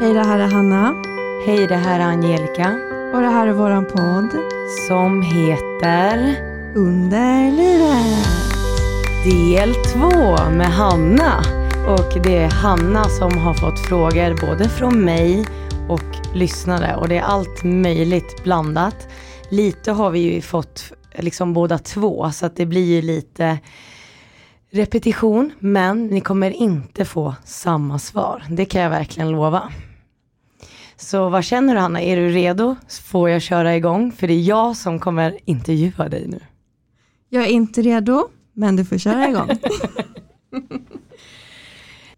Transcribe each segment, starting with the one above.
Hej, det här är Hanna. Hej, det här är Angelica. Och det här är våran podd. Som heter Under livet. Del 2 med Hanna. Och det är Hanna som har fått frågor både från mig och lyssnare. Och det är allt möjligt blandat. Lite har vi ju fått liksom båda två så att det blir ju lite repetition. Men ni kommer inte få samma svar. Det kan jag verkligen lova. Så vad känner du Hanna? Är du redo? Får jag köra igång? För det är jag som kommer intervjua dig nu. Jag är inte redo, men du får köra igång.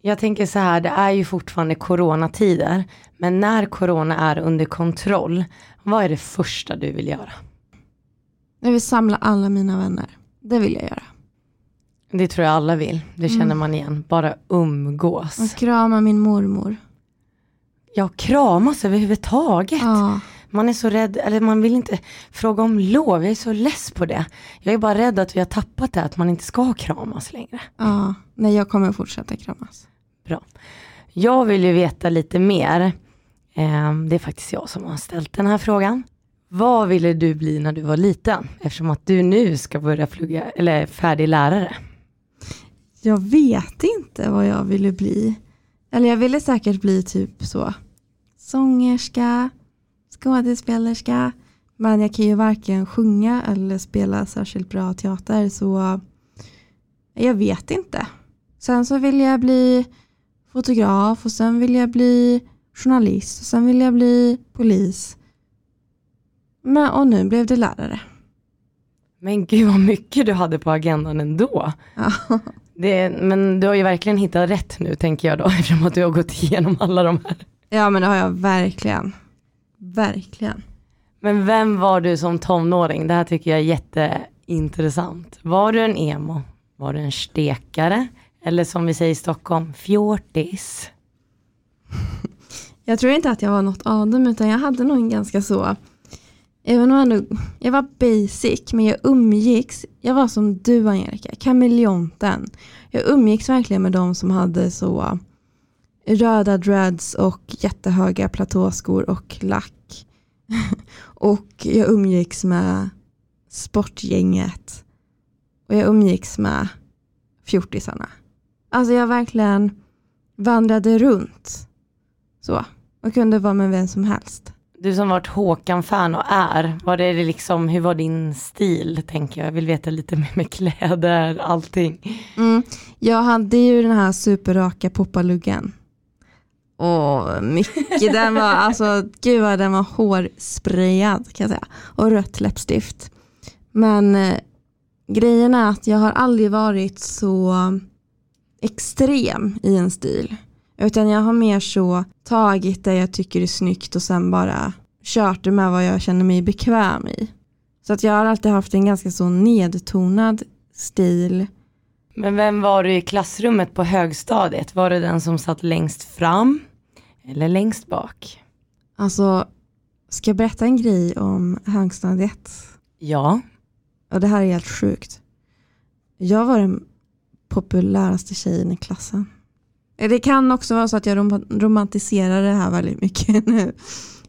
Jag tänker så här, det är ju fortfarande coronatider. Men när corona är under kontroll, vad är det första du vill göra? Jag vill samla alla mina vänner. Det vill jag göra. Det tror jag alla vill. Det känner Mm. man igen. Bara umgås. Och krama min mormor. Ja, kramas överhuvudtaget. Ja. Man är så rädd, eller man vill inte fråga om lov. Jag är så less på det. Jag är bara rädd att vi har tappat det, att man inte ska kramas längre. ja. Nej, jag kommer fortsätta kramas. Jag vill ju veta lite mer. Eh, det är faktiskt jag som har ställt den här frågan. Vad ville du bli när du var liten? Eftersom att du nu ska börja plugga, eller är färdig lärare. Jag vet inte vad jag ville bli. Eller jag ville säkert bli typ så sångerska, skådespelerska. Men jag kan ju varken sjunga eller spela särskilt bra teater så jag vet inte. Sen så vill jag bli fotograf och sen vill jag bli journalist och sen vill jag bli polis. Men, och nu blev det lärare. Men gud vad mycket du hade på agendan ändå. Ja. Det, men du har ju verkligen hittat rätt nu tänker jag då, eftersom att du har gått igenom alla de här. ja men det har jag verkligen. Verkligen. Men vem var du som tonåring? Det här tycker jag är jätteintressant. Var du en emo? Var du en stekare? Eller som vi säger i Stockholm, fjortis? Jag tror inte att jag var något av dem utan jag hade nog en ganska så Även om jag, jag var basic men jag umgicks, jag var som du Angelica, kameleonten. Jag umgicks verkligen med de som hade så äh, röda dreads och jättehöga platåskor och lack. och jag umgicks med sportgänget. Och jag umgicks med fjortisarna. Alltså jag verkligen vandrade runt. Så. Och kunde vara med vem som helst. Du som varit Håkan-fan och är, var det liksom, hur var din stil tänker jag? Jag vill veta lite mer med kläder, allting. Mm. Jag hade ju den här superraka poppaluggen. Och mycket, den var, alltså gud vad den var hårsprayad kan jag säga. Och rött läppstift. Men eh, grejen är att jag har aldrig varit så extrem i en stil. Utan jag har mer så tagit det jag tycker är snyggt och sen bara kört det med vad jag känner mig bekväm i. Så att jag har alltid haft en ganska så nedtonad stil. Men vem var du i klassrummet på högstadiet? Var du den som satt längst fram eller längst bak? Alltså, ska jag berätta en grej om högstadiet? Ja, Och det här är helt sjukt. Jag var den populäraste tjejen i klassen. Det kan också vara så att jag rom- romantiserar det här väldigt mycket nu.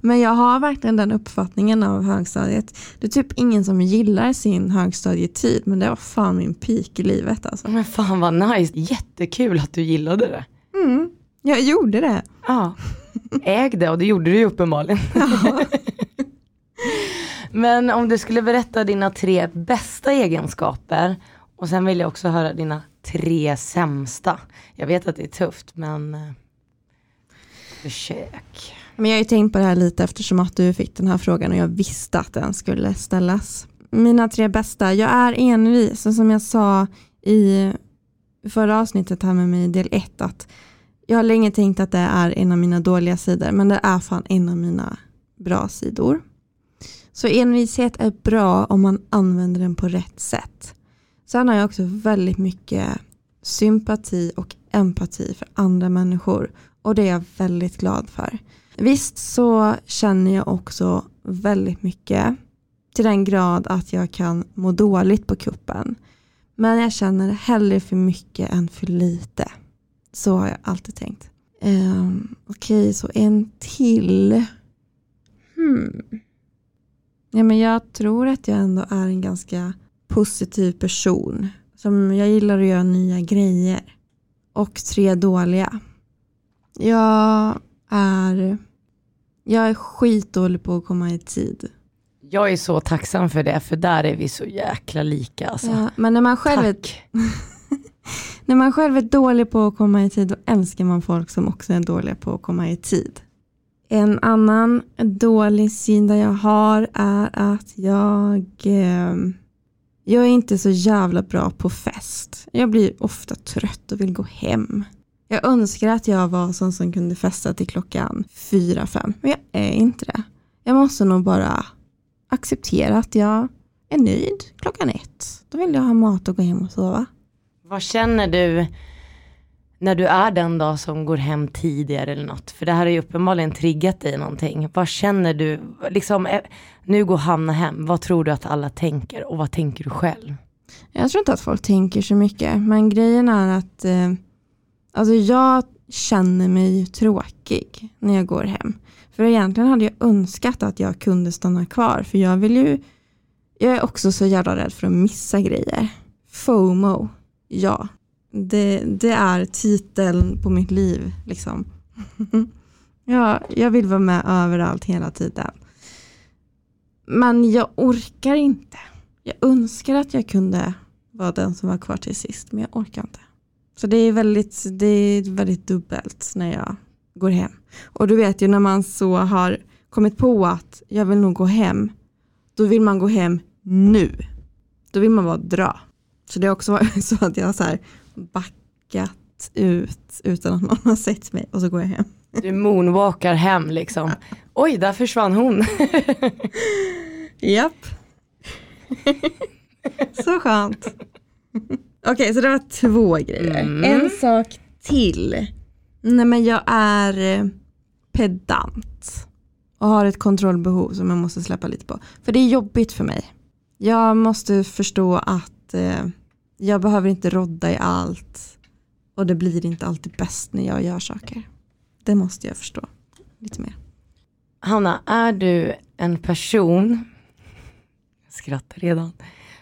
Men jag har verkligen den uppfattningen av högstadiet. Det är typ ingen som gillar sin högstadietid, men det var fan min peak i livet alltså. men fan vad nice. Jättekul att du gillade det. Mm, jag gjorde det. Ja, äg det och det gjorde du ju uppenbarligen. Men om du skulle berätta dina tre bästa egenskaper och sen vill jag också höra dina tre sämsta. Jag vet att det är tufft men eh, försök. Men jag har ju tänkt på det här lite eftersom att du fick den här frågan och jag visste att den skulle ställas. Mina tre bästa, jag är envis och som jag sa i förra avsnittet här med mig i del ett att jag har länge tänkt att det är en av mina dåliga sidor men det är fan en av mina bra sidor. Så envishet är bra om man använder den på rätt sätt. Sen har jag också väldigt mycket sympati och empati för andra människor och det är jag väldigt glad för. Visst så känner jag också väldigt mycket till den grad att jag kan må dåligt på kuppen. Men jag känner hellre för mycket än för lite. Så har jag alltid tänkt. Um, Okej, okay, så en till. Hmm. Ja, men jag tror att jag ändå är en ganska positiv person. Som jag gillar att göra nya grejer. Och tre dåliga. Jag är, jag är skitdålig på att komma i tid. Jag är så tacksam för det, för där är vi så jäkla lika. Alltså. Ja, men när man, själv är, när man själv är dålig på att komma i tid, då älskar man folk som också är dåliga på att komma i tid. En annan dålig sida jag har är att jag, eh, jag är inte så jävla bra på fest. Jag blir ofta trött och vill gå hem. Jag önskar att jag var sån som kunde festa till klockan fyra, fem, men jag är inte det. Jag måste nog bara acceptera att jag är nöjd klockan ett. Då vill jag ha mat och gå hem och sova. Vad känner du när du är den dag som går hem tidigare eller något? För det här har ju uppenbarligen triggat dig någonting. Vad känner du? Liksom, eh, nu går Hanna hem. Vad tror du att alla tänker och vad tänker du själv? Jag tror inte att folk tänker så mycket. Men grejen är att eh, alltså jag känner mig tråkig när jag går hem. För egentligen hade jag önskat att jag kunde stanna kvar. För jag vill ju, jag är också så jävla rädd för att missa grejer. FOMO, ja. Det, det är titeln på mitt liv. Liksom. ja, jag vill vara med överallt hela tiden. Men jag orkar inte. Jag önskar att jag kunde vara den som var kvar till sist, men jag orkar inte. Så det är väldigt, det är väldigt dubbelt när jag går hem. Och du vet ju när man så har kommit på att jag vill nog gå hem, då vill man gå hem nu. Då vill man bara dra. Så det är också så att jag så här backat ut utan att någon har sett mig och så går jag hem. Du moonwalkar hem liksom. Oj, där försvann hon. Japp. så skönt. Okej, okay, så det var två grejer. Mm. En sak till Nej men jag är eh, pedant och har ett kontrollbehov som jag måste släppa lite på. För det är jobbigt för mig. Jag måste förstå att eh, jag behöver inte rodda i allt och det blir inte alltid bäst när jag gör saker. Det måste jag förstå lite mer. Hanna, är du en person, jag skrattar redan,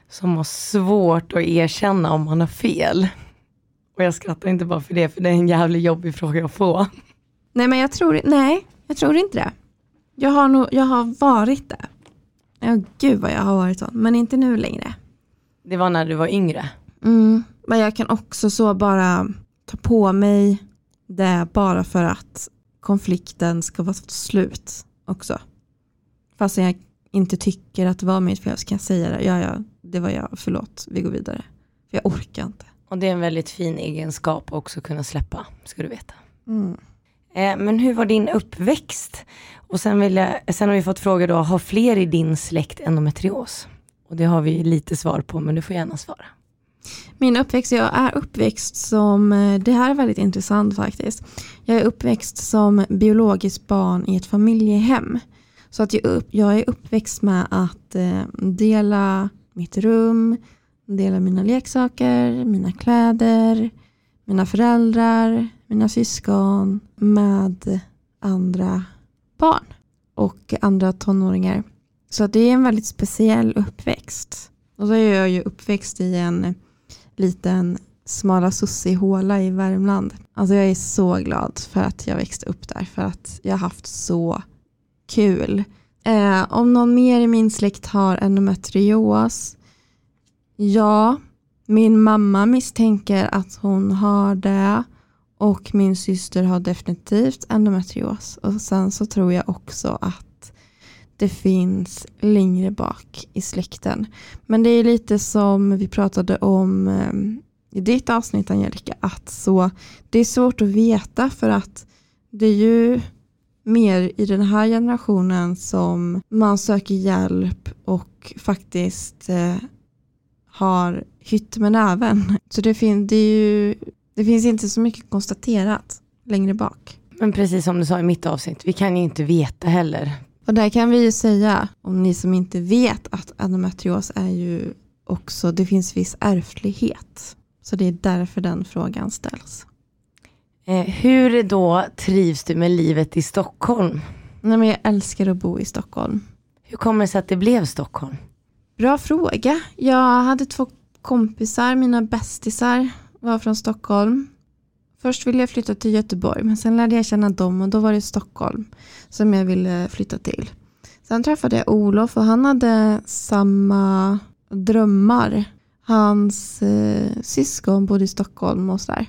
som har svårt att erkänna om man har fel? Och jag skrattar inte bara för det, för det är en jävligt jobbig fråga att få. Nej men jag tror, nej, jag tror inte det. Jag har, nog, jag har varit det. Ja, gud vad jag har varit så, men inte nu längre. Det var när du var yngre? Mm, men jag kan också så bara ta på mig det bara för att konflikten ska vara slut också. Fast jag inte tycker att det var mitt fel så kan jag säga det. Ja, ja, det var jag, förlåt, vi går vidare. För jag orkar inte. Och det är en väldigt fin egenskap också att kunna släppa, ska du veta. Mm. Eh, men hur var din uppväxt? Och sen, vill jag, sen har vi fått fråga då, har fler i din släkt endometrios? Och det har vi lite svar på, men du får gärna svara. Min uppväxt, jag är uppväxt som, eh, det här är väldigt intressant faktiskt. Jag är uppväxt som biologiskt barn i ett familjehem. Så att jag, upp, jag är uppväxt med att eh, dela mitt rum, dela mina leksaker, mina kläder, mina föräldrar, mina syskon med andra barn och andra tonåringar. Så det är en väldigt speciell uppväxt. Och så är jag ju uppväxt i en liten smala håla i Värmland. Alltså jag är så glad för att jag växte upp där, för att jag har haft så kul. Eh, om någon mer i min släkt har endometrios Ja, min mamma misstänker att hon har det och min syster har definitivt endometrios. Och sen så tror jag också att det finns längre bak i släkten. Men det är lite som vi pratade om eh, i ditt avsnitt Angelica, att så, det är svårt att veta för att det är ju mer i den här generationen som man söker hjälp och faktiskt eh, har hytt med näven. Så det, fin det, ju, det finns inte så mycket konstaterat längre bak. Men precis som du sa i mitt avsnitt, vi kan ju inte veta heller. Och där kan vi ju säga, om ni som inte vet, att endometrios är ju också, det finns viss ärftlighet. Så det är därför den frågan ställs. Eh, hur då trivs du med livet i Stockholm? Nej, men jag älskar att bo i Stockholm. Hur kommer det sig att det blev Stockholm? Bra fråga. Jag hade två kompisar, mina bästisar var från Stockholm. Först ville jag flytta till Göteborg men sen lärde jag känna dem och då var det Stockholm som jag ville flytta till. Sen träffade jag Olof och han hade samma drömmar. Hans eh, syskon bodde i Stockholm och sådär.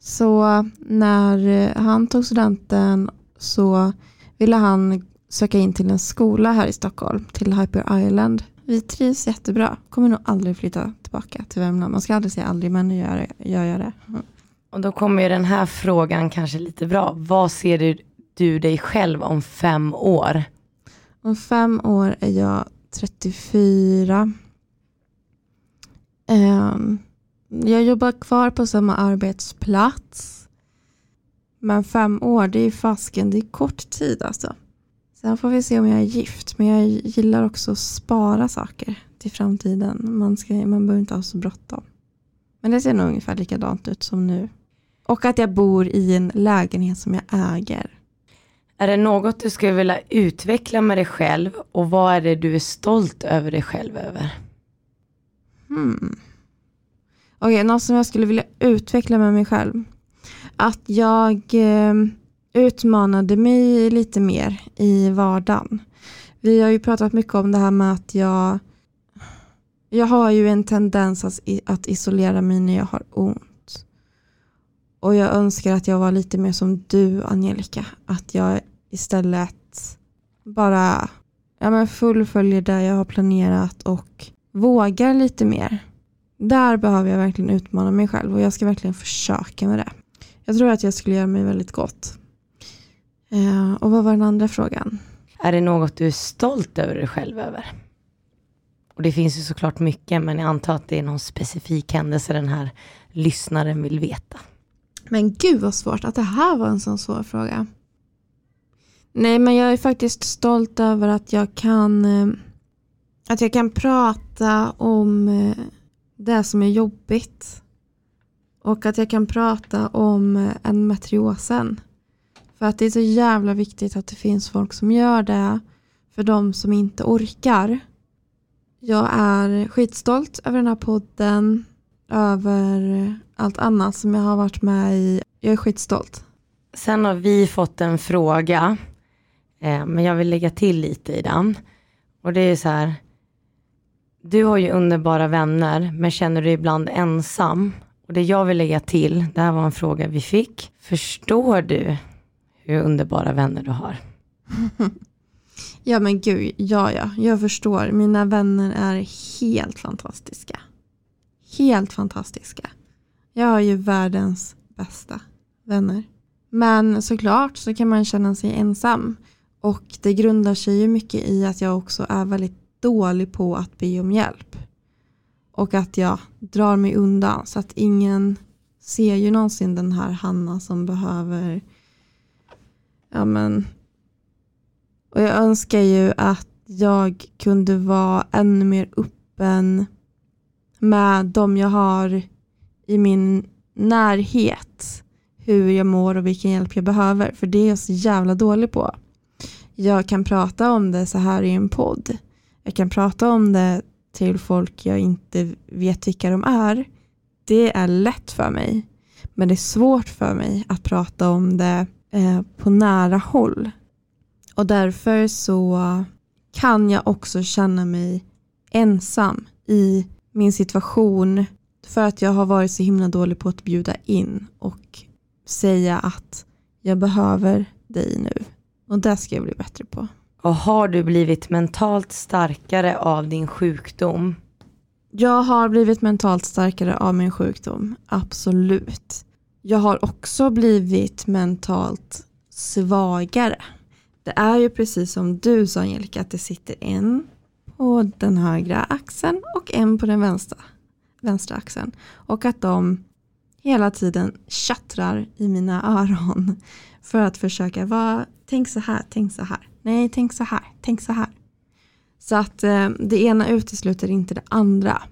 Så när eh, han tog studenten så ville han söka in till en skola här i Stockholm, till Hyper Island. Vi trivs jättebra, kommer nog aldrig flytta tillbaka till Värmland. Man ska aldrig säga aldrig, men nu gör jag, gör det. Mm. Och då kommer ju den här frågan kanske lite bra. Vad ser du, du dig själv om fem år? Om fem år är jag 34. Um, ehm, jag jobbar kvar på samma arbetsplats. Men fem år, det är fasken, det är kort tid alltså. Sen får vi se om jag är gift, men jag gillar också att spara saker till framtiden. Man, ska, man behöver inte ha så bråttom. Men det ser nog ungefär likadant ut som nu. Och att jag bor i en lägenhet som jag äger. Är det något du skulle vilja utveckla med dig själv och vad är det du är stolt över dig själv över? Hmm. Okej, okay, något som jag skulle vilja utveckla med mig själv. Att jag eh, utmanade mig lite mer i vardagen. Vi har ju pratat mycket om det här med att jag jag har ju en tendens att, att isolera mig när jag har ont. Och jag önskar att jag var lite mer som du Angelica. Att jag istället bara ja, men fullföljer det jag har planerat och vågar lite mer. Där behöver jag verkligen utmana mig själv och jag ska verkligen försöka med det. Jag tror att jag skulle göra mig väldigt gott. Eh, och vad var den andra frågan? Är det något du är stolt över dig själv över? Och det finns ju såklart mycket, men jag antar att det är någon specifik händelse den här lyssnaren vill veta. Men gud vad svårt att det här var en sån svår fråga. Nej, men jag är faktiskt stolt över att jag kan eh, att jag kan prata om eh, det som är jobbigt. Och att jag kan prata om eh, en matriosen. För att det är så jävla viktigt att det finns folk som gör det för de som inte orkar. Jag är skitstolt över den här podden, över allt annat som jag har varit med i. Jag är skitstolt. Sen har vi fått en fråga, eh, men jag vill lägga till lite i den. Och det är så här, du har ju underbara vänner, men känner du dig ibland ensam? Och det jag vill lägga till, det här var en fråga vi fick. Förstår du hur underbara vänner du har? Ja men gud, ja ja, jag förstår. Mina vänner är helt fantastiska. Helt fantastiska. Jag har ju världens bästa vänner. Men såklart så kan man känna sig ensam. Och det grundar sig ju mycket i att jag också är väldigt dålig på att be om hjälp. Och att jag drar mig undan så att ingen ser ju någonsin den här Hanna som behöver ja men och jag önskar ju att jag kunde vara ännu mer öppen med de jag har i min närhet. Hur jag mår och vilken hjälp jag behöver. För det är jag så jävla dålig på. Jag kan prata om det så här i en podd. Jag kan prata om det till folk jag inte vet vilka de är. Det är lätt för mig. Men det är svårt för mig att prata om det eh, på nära håll. Och därför så kan jag också känna mig ensam i min situation för att jag har varit så himla dålig på att bjuda in och säga att jag behöver dig nu. Och det ska jag bli bättre på. Och har du blivit mentalt starkare av din sjukdom? Jag har blivit mentalt starkare av min sjukdom, absolut. Jag har också blivit mentalt svagare. Det är ju precis som du sa Angelica, att det sitter en på den högra axeln och en på den vänstra, vänstra axeln. Och att de hela tiden tjattrar i mina öron för att försöka vara, tänk så här, tänk så här, nej tänk så här, tänk så här. Så att eh, det ena utesluter inte det andra.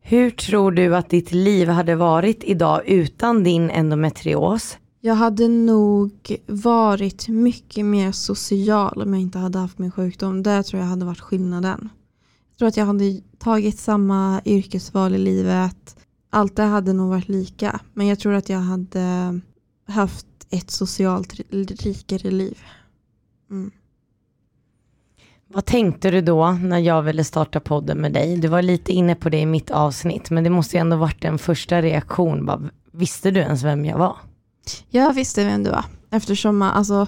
Hur tror du att ditt liv hade varit idag utan din endometrios? Jag hade nog varit mycket mer social om jag inte hade haft min sjukdom. Det tror jag hade varit skillnaden. Tror att jag hade tagit samma yrkesval i livet. Allt det hade nog varit lika. Men jag tror att jag hade haft ett socialt rikare liv. Mm. Vad tänkte du då när jag ville starta podden med dig? Du var lite inne på det i mitt avsnitt, men det måste ju ändå varit en första reaktion. Bara, visste du ens vem jag var? Jag visste vem du var, eftersom alltså,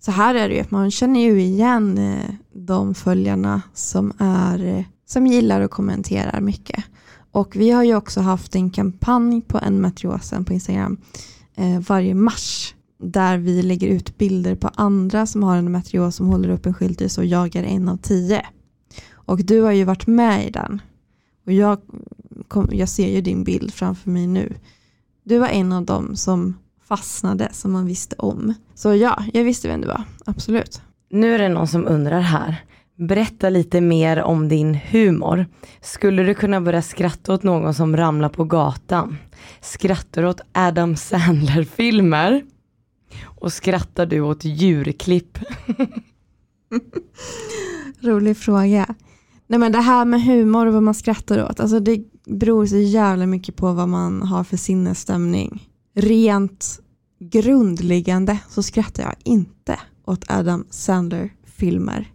så här är det ju, man känner ju igen eh, de följarna som, är, eh, som gillar och kommenterar mycket. Och vi har ju också haft en kampanj på en matriosen på Instagram eh, varje mars där vi lägger ut bilder på andra som har en matrios som håller upp en skylt och jag är en av tio. Och du har ju varit med i den. Och jag, kom, jag ser ju din bild framför mig nu. Du var en av dem som fastnade som man visste om. Så ja, jag visste vem du var, absolut. Nu är det någon som undrar här. Berätta lite mer om din humor. Skulle du kunna börja skratta åt någon som ramlar på gatan? Skrattar du åt Adam Sandler-filmer? Och skrattar du åt djurklipp? Rolig fråga. Nej men det här med humor och vad man skrattar åt, alltså det beror så jävla mycket på vad man har för sinnesstämning rent grundliggande så skrattar jag inte åt Adam Sandler-filmer.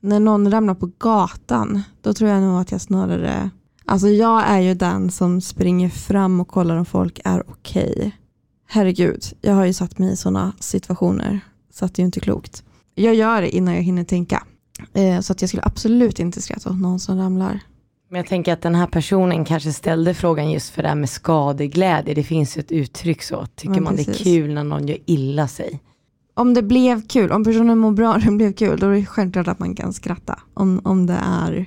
När någon ramlar på gatan, då tror jag nog att jag snarare... Alltså jag är ju den som springer fram och kollar om folk är okej. Okay. Herregud, jag har ju satt mig i sådana situationer, så att det är ju inte klokt. Jag gör det innan jag hinner tänka. Eh, så att jag skulle absolut inte skratta åt någon som ramlar. Men jag tänker att den här personen kanske ställde frågan just för det här med skadeglädje. Det finns ett uttryck så. Tycker ja, man det är kul när någon gör illa sig? Om det blev kul, om personen mår bra och det blev kul, då är det självklart att man kan skratta. Om, om det är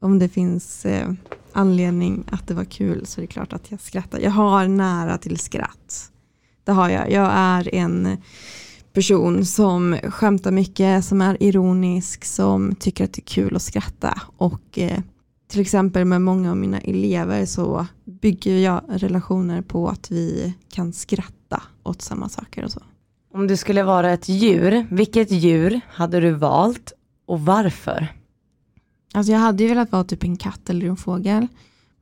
om det finns eh, anledning att det var kul så är det klart att jag skrattar. Jag har nära till skratt. Det har jag. Jag är en person som skämtar mycket, som är ironisk, som tycker att det är kul att skratta. Och eh, till exempel med många av mina elever så bygger jag relationer på att vi kan skratta åt samma saker och så. Om du skulle vara ett djur, vilket djur hade du valt och varför? Alltså jag hade ju velat vara typ en katt eller en fågel.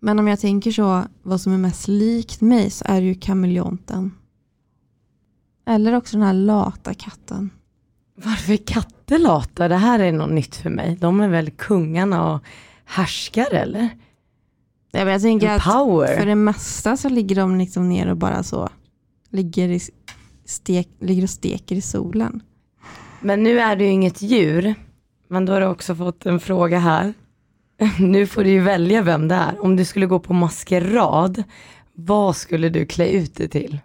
Men om jag tänker så, vad som är mest likt mig så är det ju kameleonten. Eller också den här lata katten. Varför är katter lata? Det här är något nytt för mig. De är väl kungarna och härskare eller? Ja, men jag tänker en att power. för det mesta så ligger de liksom ner och bara så ligger, i stek, ligger och steker i solen. Men nu är du ju inget djur. Men då har du också fått en fråga här. Nu får du ju välja vem det är. Om du skulle gå på maskerad, vad skulle du klä ut dig till?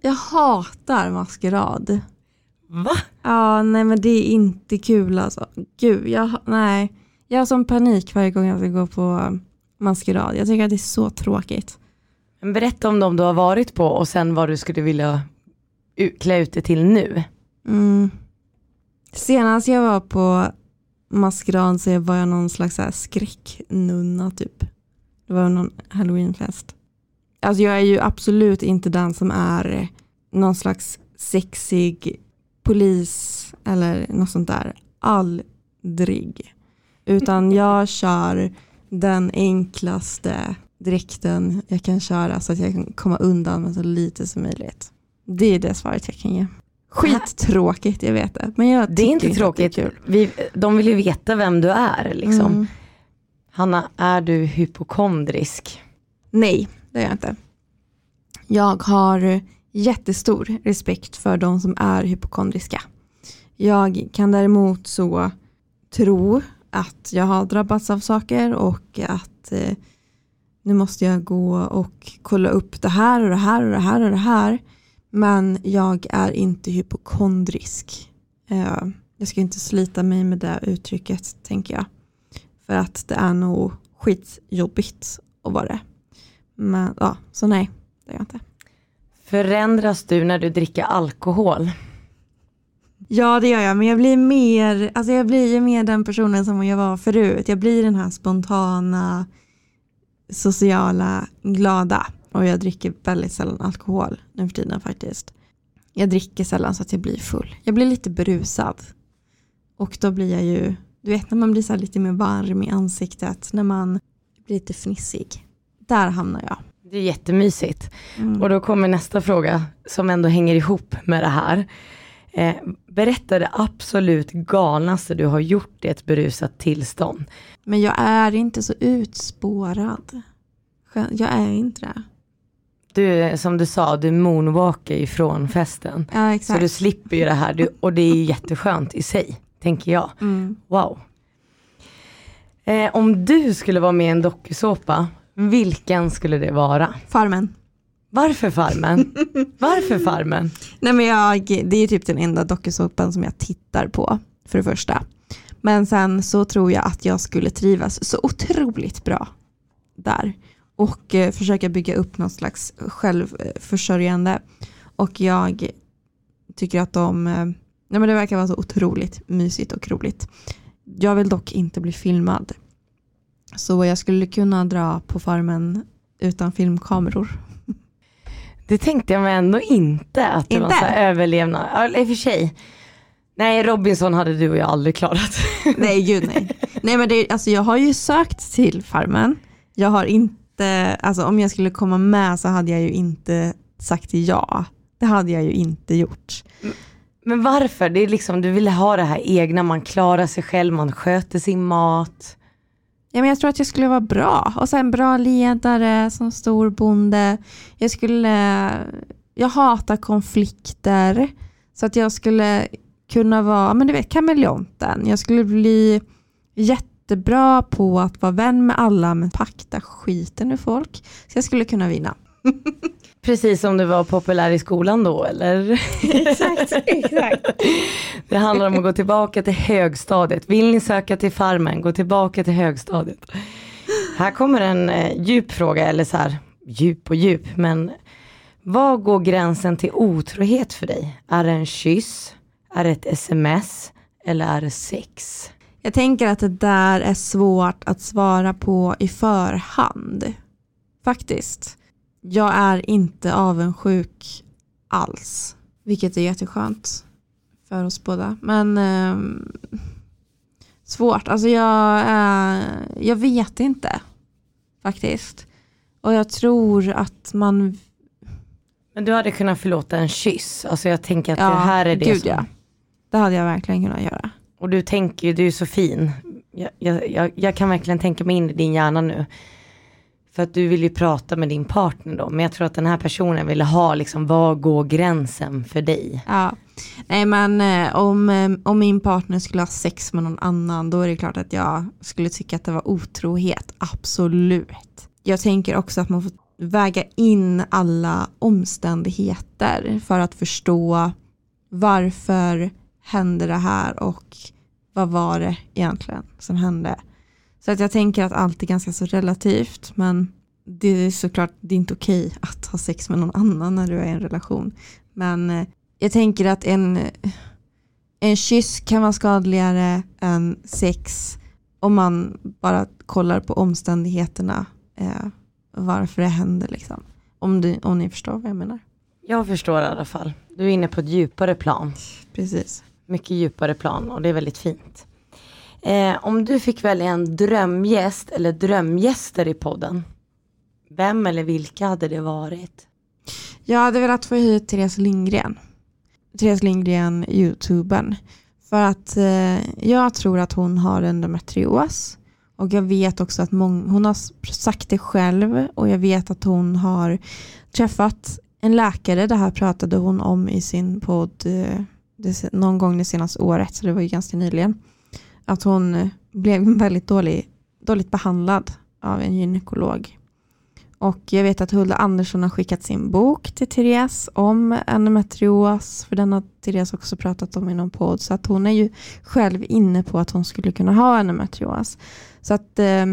Jag hatar maskerad. Va? Ja, nej men det är inte kul alltså. Gud, jag, nej. Jag har sån panik varje gång jag ska gå på maskerad. Jag tycker att det är så tråkigt. Men berätta om dem du har varit på och sen vad du skulle vilja klä ut dig till nu. Mm. Senast jag var på maskerad så var jag någon slags skräcknunna typ. Det var någon halloweenfest. Alltså jag är ju absolut inte den som är någon slags sexig polis eller något sånt där. Aldrig. Utan jag kör den enklaste dräkten jag kan köra så att jag kan komma undan med så lite som möjligt. Det är det svaret jag kan ge. Skittråkigt, jag vet det. Men jag det är inte tråkigt. Är. Vi, de vill ju veta vem du är. Liksom. Mm. Hanna, är du hypokondrisk? Nej, det är jag inte. Jag har jättestor respekt för de som är hypokondriska. Jag kan däremot så tro att jag har drabbats av saker och att eh, nu måste jag gå och kolla upp det här och det här och det här och det här. Men jag är inte hypokondrisk. Eh, jag ska inte slita mig med det uttrycket tänker jag. För att det är nog skitjobbigt att vara det. Men ja, så nej, det är jag inte. Förändras du när du dricker alkohol? Ja det gör jag, men jag blir mer, alltså jag blir mer den personen som jag var förut. Jag blir den här spontana, sociala, glada. Och jag dricker väldigt sällan alkohol nu för tiden faktiskt. Jag dricker sällan så att jag blir full. Jag blir lite berusad. Och då blir jag ju, du vet när man blir så lite mer varm i ansiktet, när man blir lite fnissig. Där hamnar jag. Det är jättemysigt. Mm. Och då kommer nästa fråga som ändå hänger ihop med det här. Eh, berätta det absolut galnaste du har gjort i ett berusat tillstånd. Men jag är inte så utspårad. Jag är inte det. Du, som du sa, du moonwalkar ifrån festen. Ja. Så du slipper ju det här du, och det är jätteskönt i sig, tänker jag. Mm. Wow. Eh, om du skulle vara med i en dokusåpa, vilken skulle det vara? Farmen. Varför Farmen? Varför Farmen? Nej men jag, det är typ den enda dokusåpan som jag tittar på, för det första. Men sen så tror jag att jag skulle trivas så otroligt bra där och eh, försöka bygga upp någon slags självförsörjande. Och jag tycker att de, eh, nej men det verkar vara så otroligt mysigt och roligt. Jag vill dock inte bli filmad. Så jag skulle kunna dra på farmen utan filmkameror. Det tänkte jag mig ändå inte att det inte? var så överlevnad. Ja, i och för sig. Nej Robinson hade du och jag aldrig klarat. nej gud nej. Nej men det, alltså jag har ju sökt till farmen. Jag har inte, alltså om jag skulle komma med så hade jag ju inte sagt ja. Det hade jag ju inte gjort. Men varför? Det är liksom, du ville ha det här egna, man klarar sig själv, man sköter sin mat. Ja, men jag tror att jag skulle vara bra. Och sen bra ledare som storbonde. Jag skulle, jag hatar konflikter. Så att jag skulle kunna vara, men du vet kameleonten. Jag skulle bli jättebra på att vara vän med alla men pakta skiten ur folk. Så jag skulle kunna vinna. Precis som du var populär i skolan då eller? exakt, exakt. Det handlar om att gå tillbaka till högstadiet. Vill ni söka till farmen, gå tillbaka till högstadiet. Här kommer en eh, djup fråga, eller så här, djup och djup, men vad går gränsen till otrohet för dig? Är det en kyss? Är det ett sms? Eller är det sex? Jag tänker att det där är svårt att svara på i förhand. Faktiskt jag är inte avundsjuk alls. Vilket är jätteskönt för oss båda. Men eh, svårt. Alltså jag, eh, jag vet inte faktiskt. Och jag tror att man... Men du hade kunnat förlåta en kyss. Alltså jag tänker att ja, det här är det gud, som... Ja. Det hade jag verkligen kunnat göra. Och du tänker ju, du är så fin. Jag, jag, jag, jag kan verkligen tänka mig in i din hjärna nu. För att du vill ju prata med din partner då. Men jag tror att den här personen ville ha liksom, var går gränsen för dig? Ja, nej men eh, om, eh, om min partner skulle ha sex med någon annan då är det klart att jag skulle tycka att det var otrohet. Absolut. Jag tänker också att man får väga in alla omständigheter för att förstå varför hände det här och vad var det egentligen som hände. Så att jag tänker att allt är ganska så relativt men det är såklart det är inte okej att ha sex med någon annan när du är i en relation. Men eh, jag tänker att en, en kyss kan vara skadligare än sex om man bara kollar på omständigheterna eh, varför det händer. Liksom. Om, du, om ni förstår vad jag menar. Jag förstår i alla fall. Du är inne på ett djupare plan. Precis. Mycket djupare plan och det är väldigt fint. Eh, om du fick välja en drömgäst eller drömgäster i podden, vem eller vilka hade det varit? Jag hade velat få hit Therese Lindgren. Therese Lindgren, youtubern. För att eh, jag tror att hon har endometrios. Och jag vet också att många, hon har sagt det själv och jag vet att hon har träffat en läkare. Det här pratade hon om i sin podd eh, det, någon gång det senaste året, så det var ju ganska nyligen att hon eh, blev väldigt dålig, dåligt behandlad av en gynekolog. Och jag vet att Hulda Andersson har skickat sin bok till Therese om endometrios, för den har Therese också pratat om i någon podd, så att hon är ju själv inne på att hon skulle kunna ha endometrios. Så att eh,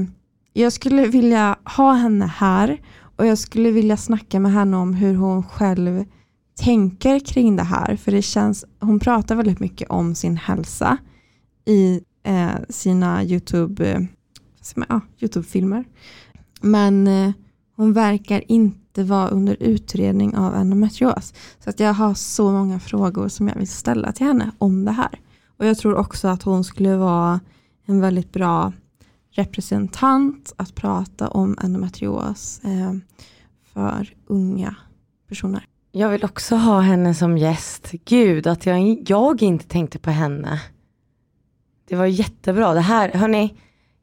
jag skulle vilja ha henne här och jag skulle vilja snacka med henne om hur hon själv tänker kring det här, för det känns, hon pratar väldigt mycket om sin hälsa i eh, sina YouTube, eh, ja, YouTube-filmer. Men eh, hon verkar inte vara under utredning av endometrios. Så att jag har så många frågor som jag vill ställa till henne om det här. Och jag tror också att hon skulle vara en väldigt bra representant att prata om endometrios eh, för unga personer. Jag vill också ha henne som gäst. Gud, att jag, jag inte tänkte på henne. Det var jättebra. Det här, hörni,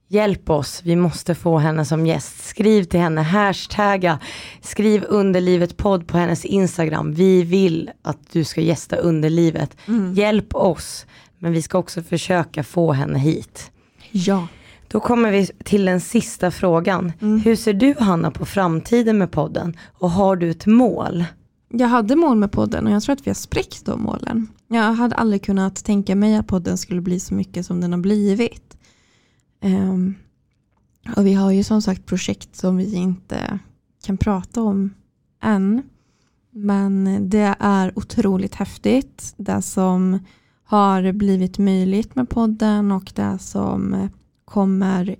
hjälp oss. Vi måste få henne som gäst. Skriv till henne, hashtagga, skriv underlivet podd på hennes Instagram. Vi vill att du ska gästa underlivet. Mm. Hjälp oss. Men vi ska också försöka få henne hit. Ja. Då kommer vi till den sista frågan. Mm. Hur ser du Hanna på framtiden med podden? Och har du ett mål? Jag hade mål med podden och jag tror att vi har spräckt de målen. Jag hade aldrig kunnat tänka mig att podden skulle bli så mycket som den har blivit. Um, och vi har ju som sagt projekt som vi inte kan prata om än. Men det är otroligt häftigt. Det som har blivit möjligt med podden och det som kommer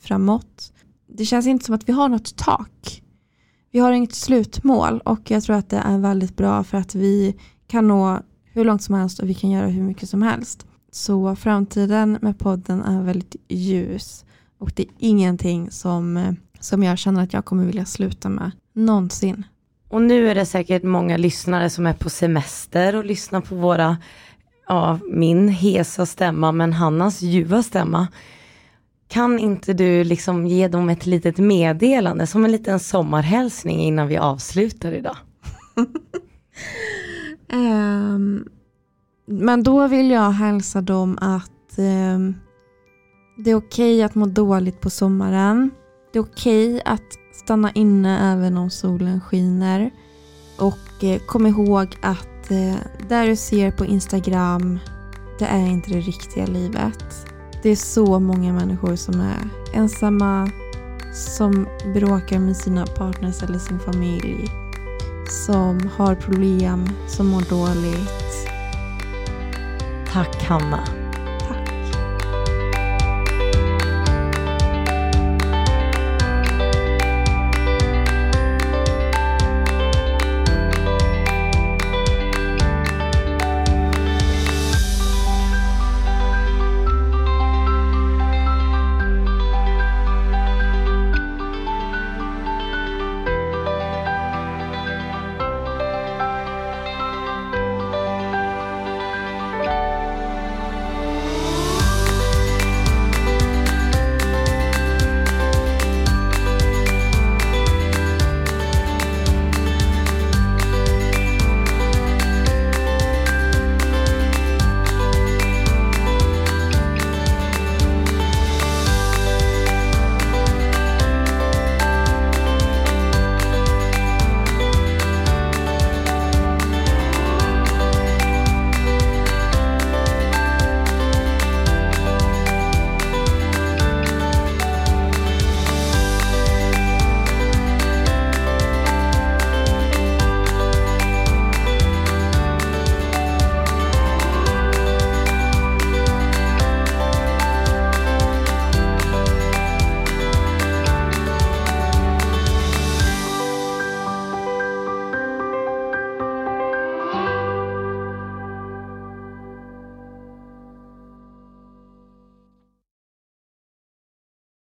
framåt. Det känns inte som att vi har något tak. Vi har inget slutmål och jag tror att det är väldigt bra för att vi kan nå hur långt som helst och vi kan göra hur mycket som helst. Så framtiden med podden är väldigt ljus och det är ingenting som, som jag känner att jag kommer vilja sluta med någonsin. Och nu är det säkert många lyssnare som är på semester och lyssnar på våra, ja, min hesa stämma men Hannas ljuva stämma. Kan inte du liksom ge dem ett litet meddelande som en liten sommarhälsning innan vi avslutar idag? um, men då vill jag hälsa dem att um, det är okej okay att må dåligt på sommaren. Det är okej okay att stanna inne även om solen skiner. Och eh, kom ihåg att eh, där du ser på Instagram, det är inte det riktiga livet. Det är så många människor som är ensamma, som bråkar med sina partners eller sin familj, som har problem, som mår dåligt. Tack Hanna.